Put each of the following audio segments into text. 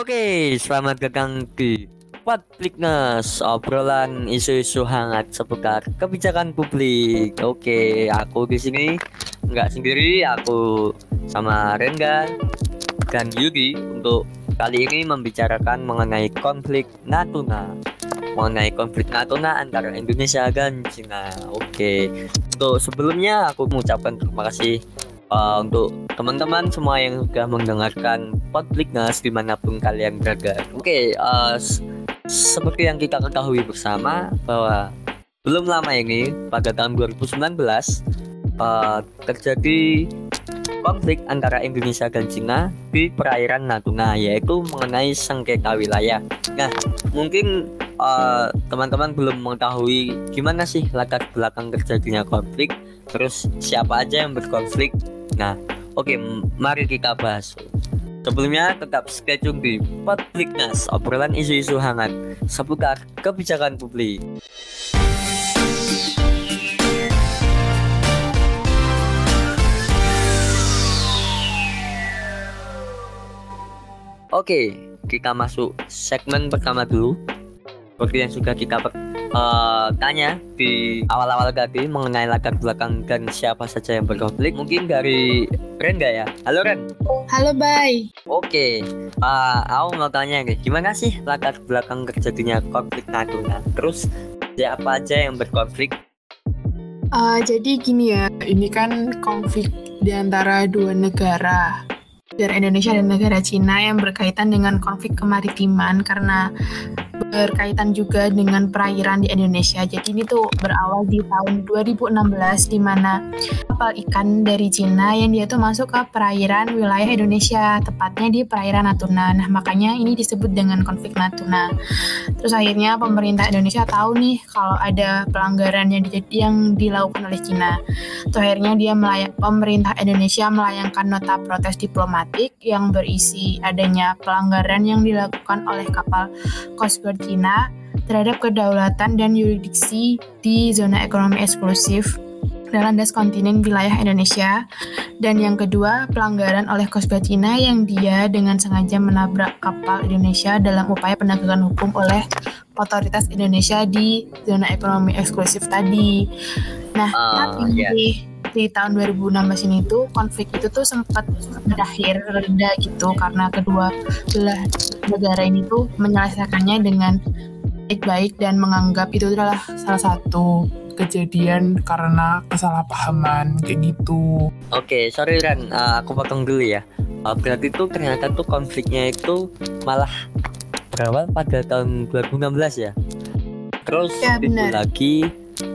Oke, selamat datang di Podplikness, obrolan isu-isu hangat seputar kebijakan publik. Oke, aku di sini nggak sendiri, aku sama Rengga dan Yuri untuk kali ini membicarakan mengenai konflik Natuna mengenai konflik Natuna antara Indonesia dan Cina. Oke, untuk sebelumnya aku mengucapkan terima kasih uh, untuk teman-teman semua yang sudah mendengarkan Podpliknas di mana pun kalian berada. Oke, uh, seperti yang kita ketahui bersama bahwa belum lama ini pada tahun 2019 uh, terjadi konflik antara Indonesia dan Cina di perairan Natuna yaitu mengenai sengketa wilayah. Nah, mungkin eh, teman-teman belum mengetahui gimana sih latar belakang terjadinya konflik, terus siapa aja yang berkonflik. Nah, oke, okay, mari kita bahas. Sebelumnya tetap stay di Publiknas, obrolan isu-isu hangat seputar kebijakan publik. Oke, kita masuk segmen pertama dulu. Seperti yang sudah kita uh, tanya di awal-awal tadi mengenai latar belakang dan siapa saja yang berkonflik. Mungkin dari Ren gak ya? Halo Ren. Halo Bay. Oke, uh, aku mau tanya nih, gimana sih latar belakang terjadinya konflik Natuna? Terus siapa aja yang berkonflik? Uh, jadi gini ya, ini kan konflik di antara dua negara negara Indonesia dan negara Cina yang berkaitan dengan konflik kemaritiman karena berkaitan juga dengan perairan di Indonesia. Jadi ini tuh berawal di tahun 2016 di mana kapal ikan dari Cina yang dia tuh masuk ke perairan wilayah Indonesia, tepatnya di perairan Natuna. Nah, makanya ini disebut dengan konflik Natuna. Terus akhirnya pemerintah Indonesia tahu nih kalau ada pelanggaran yang, di, yang dilakukan oleh Cina. Terus akhirnya dia melayak, pemerintah Indonesia melayangkan nota protes diplomatik yang berisi adanya pelanggaran yang dilakukan oleh kapal Coast Guard China terhadap kedaulatan dan yurisdiksi di zona ekonomi eksklusif dalam das kontinen wilayah Indonesia. Dan yang kedua, pelanggaran oleh Guard Cina yang dia dengan sengaja menabrak kapal Indonesia dalam upaya penegakan hukum oleh otoritas Indonesia di zona ekonomi eksklusif tadi. Nah, uh, tapi yeah. Di, tahun 2016 ini tuh konflik itu tuh sempat berakhir reda gitu karena kedua belah negara ini tuh menyelesaikannya dengan baik-baik dan menganggap itu adalah salah satu kejadian karena kesalahpahaman kayak gitu. Oke, okay, sorry Ran, uh, aku potong dulu ya. Uh, berarti itu ternyata tuh konfliknya itu malah berawal pada tahun 2016 ya. Terus ya, lagi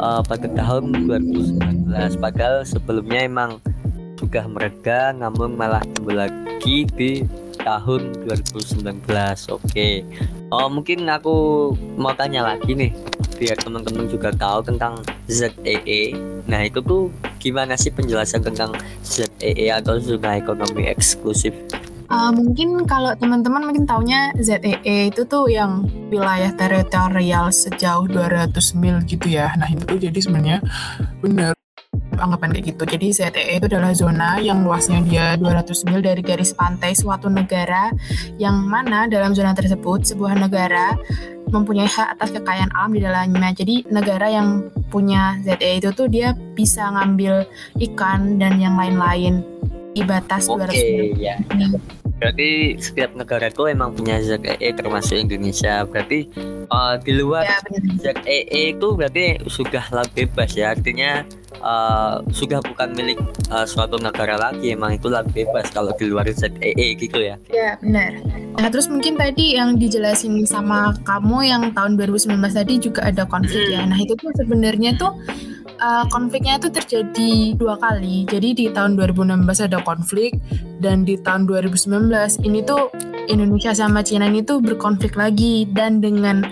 uh, pada tahun 2019. Padahal sebelumnya emang sudah mereda, namun malah timbul lagi di tahun 2019 oke okay. oh mungkin aku mau tanya lagi nih biar teman-teman juga tahu tentang ZEE nah itu tuh gimana sih penjelasan tentang ZEE atau zona ekonomi eksklusif Uh, mungkin kalau teman-teman mungkin taunya ZEE itu tuh yang wilayah teritorial sejauh 200 mil gitu ya. Nah itu jadi sebenarnya benar anggapan kayak gitu. Jadi ZEE itu adalah zona yang luasnya dia 200 mil dari garis pantai suatu negara yang mana dalam zona tersebut sebuah negara mempunyai hak atas kekayaan alam di dalamnya. Jadi negara yang punya ZEE itu tuh dia bisa ngambil ikan dan yang lain-lain di batas okay, 200 mil. Ya, ya. Berarti setiap negara itu emang punya ZEE termasuk Indonesia. Berarti uh, di luar ya, ZEE itu berarti sudah lebih bebas ya. Artinya uh, sudah bukan milik uh, suatu negara lagi. Emang itu lebih bebas kalau di luar ZEE gitu ya. Ya benar. Nah terus mungkin tadi yang dijelasin sama kamu yang tahun 2019 tadi juga ada konflik ya. Nah itu tuh sebenarnya tuh uh, konfliknya itu terjadi dua kali. Jadi di tahun 2016 ada konflik dan di tahun 2019 ini tuh Indonesia sama Cina ini tuh berkonflik lagi dan dengan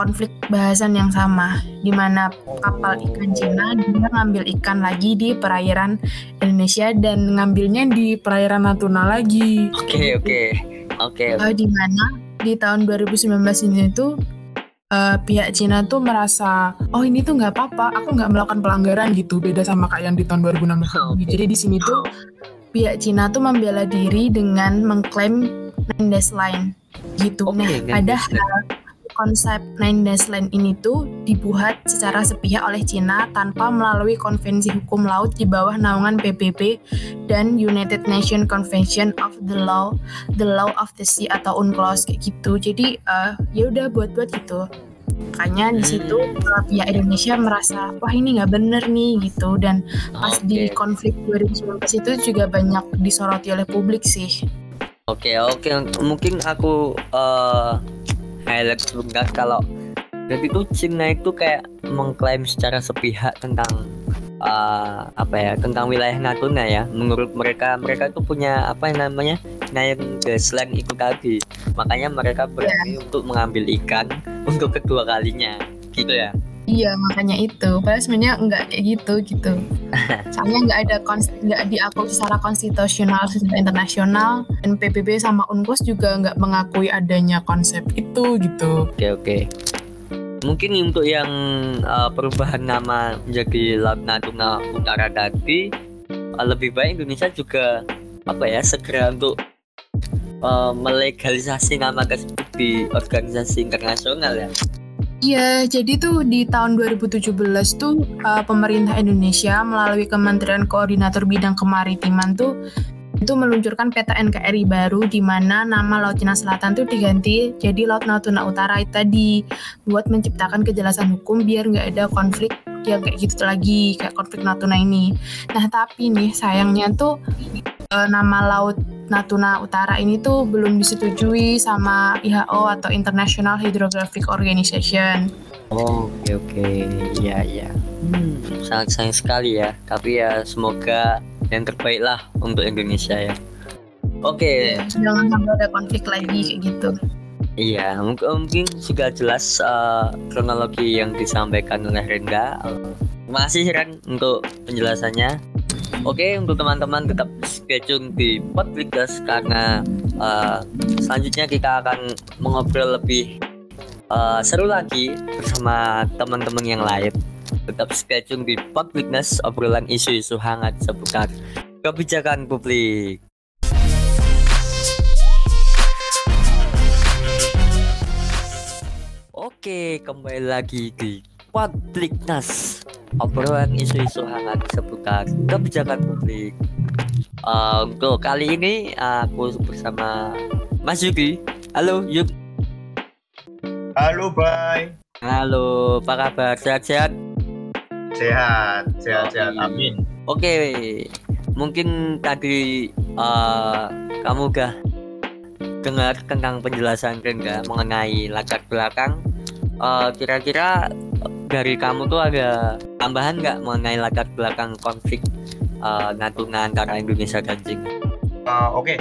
konflik bahasan yang sama di mana kapal ikan Cina dia ngambil ikan lagi di perairan Indonesia dan ngambilnya di perairan Natuna lagi. Oke oke oke. Eh, di mana di tahun 2019 ini tuh uh, pihak Cina tuh merasa oh ini tuh nggak apa-apa aku nggak melakukan pelanggaran gitu beda sama kayak yang di tahun 2016 okay. jadi di sini tuh pihak Cina tuh membela diri dengan mengklaim nine dash line gitu. Oke, nah, padahal konsep nine dash line ini tuh dibuat secara sepihak oleh Cina tanpa melalui konvensi hukum laut di bawah naungan PBB dan United Nations Convention of the Law the Law of the Sea atau UNCLOS kayak gitu. Jadi uh, ya udah buat-buat gitu. Makanya di situ uh, pihak Indonesia merasa wah ini nggak bener nih gitu dan pas di Oke. konflik 2019 itu juga banyak disoroti oleh publik sih. Oke oke mungkin aku eh highlight sebentar kalau jadi itu Cina itu kayak mengklaim secara sepihak tentang eh, apa ya tentang wilayah Natuna ya. Menurut mereka mereka itu punya apa yang namanya nine Gasland itu tadi. Makanya mereka berani untuk mengambil ikan untuk kedua kalinya. Gitu ya Iya makanya itu. Padahal sebenarnya nggak kayak gitu gitu. Soalnya nggak ada nggak diakui secara konstitusional secara internasional dan PBB sama UNCLOS juga nggak mengakui adanya konsep itu gitu. Oke oke. Mungkin untuk yang uh, perubahan nama menjadi Laut Natuna Utara tadi uh, lebih baik Indonesia juga apa ya segera untuk uh, melegalisasi nama tersebut di organisasi internasional ya. Iya, jadi tuh di tahun 2017 tuh uh, pemerintah Indonesia melalui Kementerian Koordinator Bidang Kemaritiman tuh itu meluncurkan peta NKRI baru di mana nama Laut Cina Selatan tuh diganti jadi Laut Natuna Utara itu tadi buat menciptakan kejelasan hukum biar nggak ada konflik yang kayak gitu lagi kayak konflik Natuna ini. Nah tapi nih sayangnya tuh eh, nama Laut Natuna Utara ini tuh belum disetujui sama IHO atau International Hydrographic Organization. Oh, oke oke. Iya iya. Hmm, sangat sayang sekali ya. Tapi ya semoga yang terbaik lah untuk Indonesia ya. Oke. Jangan sampai ada konflik lagi kayak gitu. Iya, mungkin, mungkin sudah jelas eh, kronologi yang disampaikan oleh Renda. Terima kasih Ren untuk penjelasannya. Oke, untuk teman-teman tetap stay tune di Podcast karena eh, selanjutnya kita akan mengobrol lebih eh, seru lagi bersama teman-teman yang lain. Tetap stay tune di Podcast obrolan isu-isu hangat seputar kebijakan publik. Oke, kembali lagi di Publiknas obrolan isu-isu hangat seputar kebijakan publik. Eh, untuk kali ini aku bersama Mas Yuki. Halo Yuk. Halo, bye. Halo, apa kabar? Sehat-sehat? Sehat, sehat, sehat. Oke. Amin. Oke, mungkin tadi eh, kamu udah dengar tentang penjelasan Renda mengenai latar belakang. Eh, Kira-kira dari kamu tuh ada tambahan nggak mengenai latar belakang konflik eh, Natuna antara Indonesia dan Cina? Uh, Oke,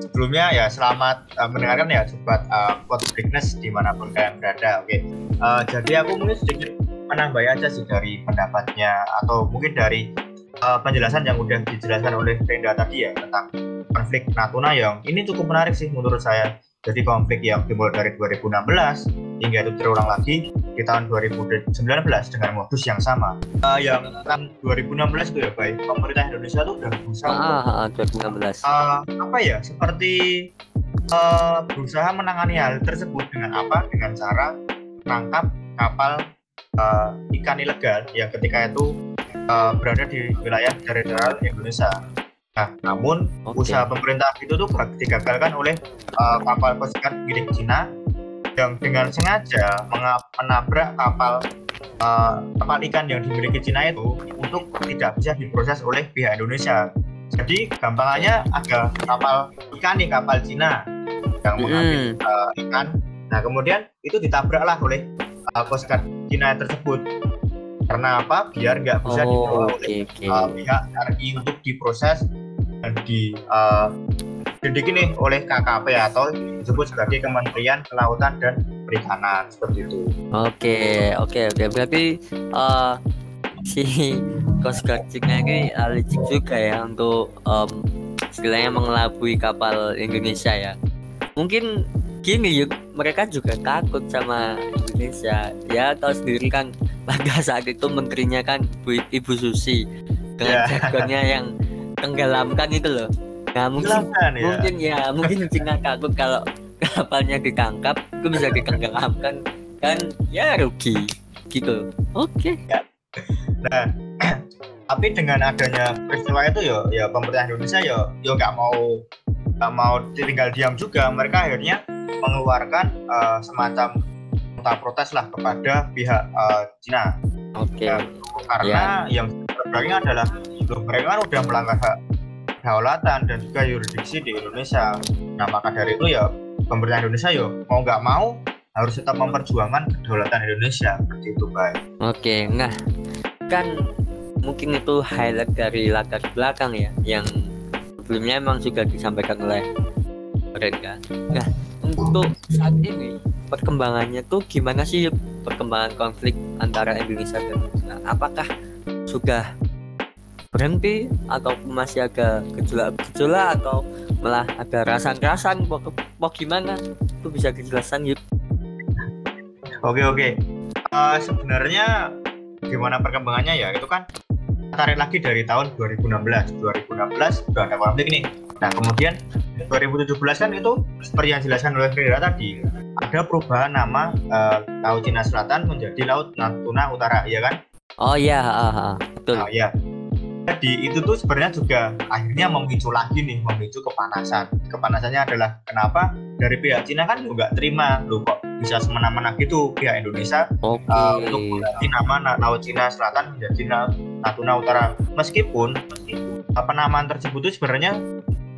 sebelumnya ya selamat uh, mendengarkan ya sobat uh, Podcastness di mana pun kalian berada. Oke, Uh, jadi aku mungkin sedikit menambah aja sih dari pendapatnya atau mungkin dari uh, penjelasan yang udah dijelaskan oleh Brenda tadi ya tentang konflik Natuna yang ini cukup menarik sih menurut saya. Jadi konflik yang dimulai dari 2016 hingga itu terulang lagi di tahun 2019 dengan modus yang sama. Uh, yang tahun 2016 itu ya baik pemerintah Indonesia tuh udah berusaha Ah, ah, 2016. uh, apa ya seperti uh, berusaha menangani hal tersebut dengan apa dengan cara menangkap kapal uh, ikan ilegal yang ketika itu uh, berada di wilayah teritorial Indonesia. Nah, namun Oke. usaha pemerintah itu tuh digagalkan oleh uh, kapal pesiar milik Cina yang dengan sengaja menabrak kapal uh, kapal ikan yang dimiliki Cina itu untuk tidak bisa diproses oleh pihak Indonesia. Jadi gampangannya ada kapal ikan nih kapal Cina yang mengambil Mm. uh, ikan. Nah kemudian itu ditabraklah oleh uh, Coast Guard Cina tersebut. Karena apa? Biar nggak bisa dibawa Oh, oleh oke oke. uh, pihak RI untuk diproses dan di uh, didik ini oleh KKP atau disebut sebagai Kementerian Kelautan dan Perikanan seperti itu. Oke, oke, oke. Berarti eh si Cina ini licik juga ya untuk em, istilahnya mengelabui kapal Indonesia ya. Mungkin gini yuk, mereka juga takut sama Indonesia. Ya tahu sendiri kan pada saat itu menterinya kan Bu Ibu Susi dengan jargonnya yang tenggelamkan itu loh. Nah mungkin Silakan ya. mungkin ya mungkin Cina takut kalau kapalnya ditangkap itu bisa ditenggelamkan kan ya rugi gitu. Oke. Nah, tapi dengan adanya peristiwa itu ya, ya pemerintah Indonesia ya, ya nggak mau nggak mau tinggal diam juga. Mereka akhirnya mengeluarkan eh, semacam nota protes lah kepada pihak eh, Cina. Oke. Ya, Karena yang sebenarnya adalah loh, mereka kan udah melanggar hak kedaulatan dan juga yurisdiksi di Indonesia. Nah maka dari itu ya pemerintah Indonesia ya mau nggak mau harus tetap memperjuangkan kedaulatan Indonesia seperti itu baik. Oke, nah kan mungkin itu highlight dari latar belakang ya yang sebelumnya emang sudah disampaikan oleh mereka. Nah, untuk saat ini perkembangannya tuh gimana sih perkembangan konflik antara Indonesia dan China? Apakah sudah berhenti atau masih agak gejolak-gejolak atau malah ada rasan-rasan mau, mau gimana? Itu bisa dijelasin Yud? Oke oke. Eh, sebenarnya gimana perkembangannya ya itu kan tarik lagi dari tahun 2016. 2016 sudah ada konflik nih. Nah kemudian 2017 kan itu seperti yang dijelaskan oleh Frida tadi ada perubahan nama eh, Laut Cina Selatan menjadi Laut Natuna Utara ya kan? Oh iya, ah, ah, betul. Nah, ya. Jadi itu tuh sebenarnya juga akhirnya memicu lagi nih, memicu kepanasan. Kepanasannya adalah kenapa dari pihak Cina kan juga terima, loh kok bisa semena-mena gitu pihak Indonesia Oke. uh, untuk mengganti nama Na- Laut Cina Selatan menjadi Na- Natuna Utara. Meskipun uh, penamaan tersebut itu sebenarnya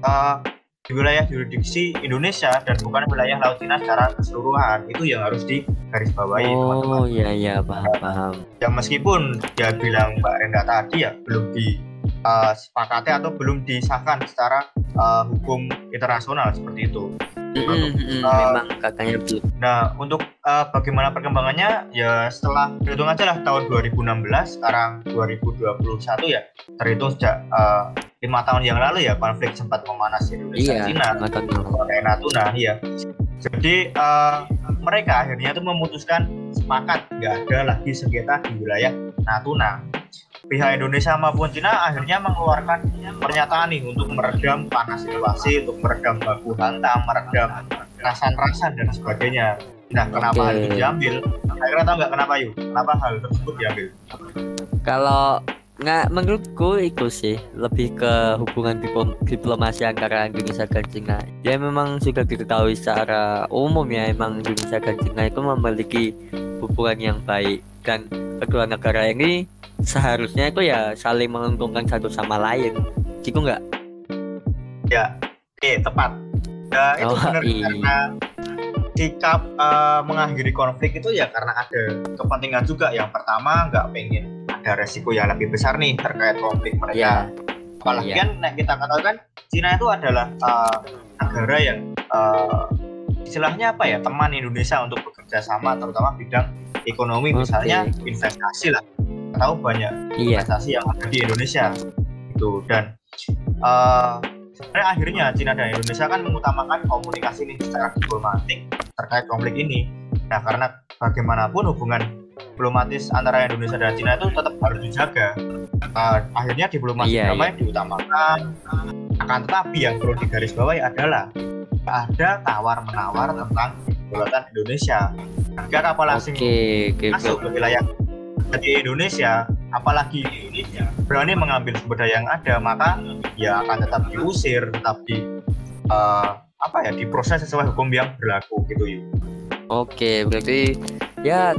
uh, di wilayah jurisdiksi Indonesia dan bukan wilayah Laut Cina secara keseluruhan. Itu yang harus digarisbawahi teman-teman. Oh iya iya paham paham. Ya meskipun dia bilang Mbak Renda tadi ya belum disepakati atau belum disahkan secara uh, hukum internasional seperti itu. Mm, mm, mm, uh, memang kakaknya belum. Nah, untuk uh, bagaimana perkembangannya ya setelah terhitung aja lah tahun 2016, sekarang 2021 ya, terhitung sejak uh, lima tahun yang lalu ya konflik sempat memanas di Indonesia Iya. Cina Natuna ya. Jadi uh, mereka akhirnya tuh memutuskan sepakat nggak ada lagi sengketa di wilayah Natuna. Pihak Indonesia maupun Cina akhirnya mengeluarkan pernyataan nih untuk meredam panas situasi, untuk meredam baku hantam, meredam rasan-rasan dan sebagainya. Nah, kenapa Oke. hal itu diambil? Akhirnya tahu nggak kenapa yuk? Kenapa hal tersebut diambil? Kalau nggak menurutku itu sih lebih ke hubungan diplo- diplomasi antara Indonesia dan Cina. Ya memang sudah diketahui secara umum ya emang Indonesia dan Cina itu memiliki hubungan yang baik dan kedua negara ini seharusnya itu ya saling menguntungkan satu sama lain. Gitu nggak? Ya, oke tepat. Ya itu Oh, benar iya. karena sikap eh, mengakhiri konflik itu ya karena ada kepentingan juga. Yang pertama nggak pengen ada resiko yang lebih besar nih terkait konflik Ya. mereka. Apalagi iya. kan nah, kita katakan Cina itu adalah eh, negara yang eh, istilahnya apa ya teman Indonesia untuk bekerja sama terutama bidang ekonomi Oke. misalnya investasi lah. Tahu banyak Iya. investasi yang ada di Indonesia itu dan eh sebenarnya akhirnya Cina dan Indonesia kan mengutamakan komunikasi nih secara diplomatik terkait konflik ini. Nah karena bagaimanapun hubungan diplomatis antara Indonesia dan Cina itu tetap harus dijaga. Eh, akhirnya diplomasi Iya, damai diutamakan. Akan tetapi yang perlu digarisbawahi adalah ada tawar menawar tentang kedaulatan Indonesia. Jika kapal asing oke, masuk ke wilayah di Indonesia, apalagi Indonesia berani mengambil sumber daya yang ada, maka ya akan tetap diusir, tetap di eh, apa ya diproses sesuai hukum yang berlaku gitu yuk. Oke, berarti ya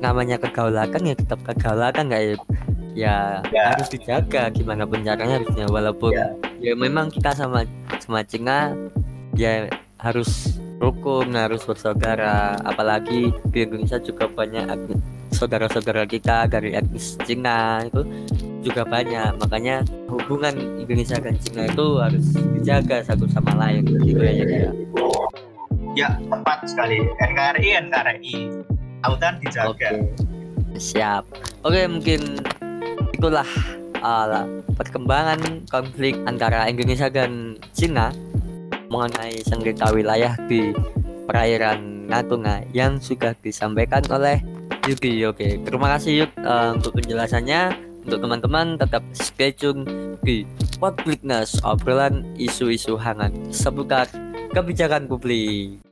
namanya kegaulakan ya tetap kegaulakan nggak ya? Ya, Ya. harus dijaga gimana pun caranya harusnya walaupun Ya. ya memang kita sama sama Cina ya harus rukun harus bersaudara apalagi di Indonesia juga banyak saudara-saudara kita dari etnis Cina itu juga banyak makanya hubungan Indonesia dan Cina itu harus dijaga satu sama lain gitu ya ya. Ya tepat sekali. NKRI NKRI lautan dijaga. Oke, siap. Oke, mungkin itulah uh, perkembangan konflik antara Indonesia dan Cina mengenai sengketa wilayah di perairan Natuna yang sudah disampaikan oleh Yuki. Oke, terima kasih Yuk uh, untuk penjelasannya. Untuk teman-teman tetap stay tune di Podcast obrolan isu-isu hangat seputar kebijakan publik.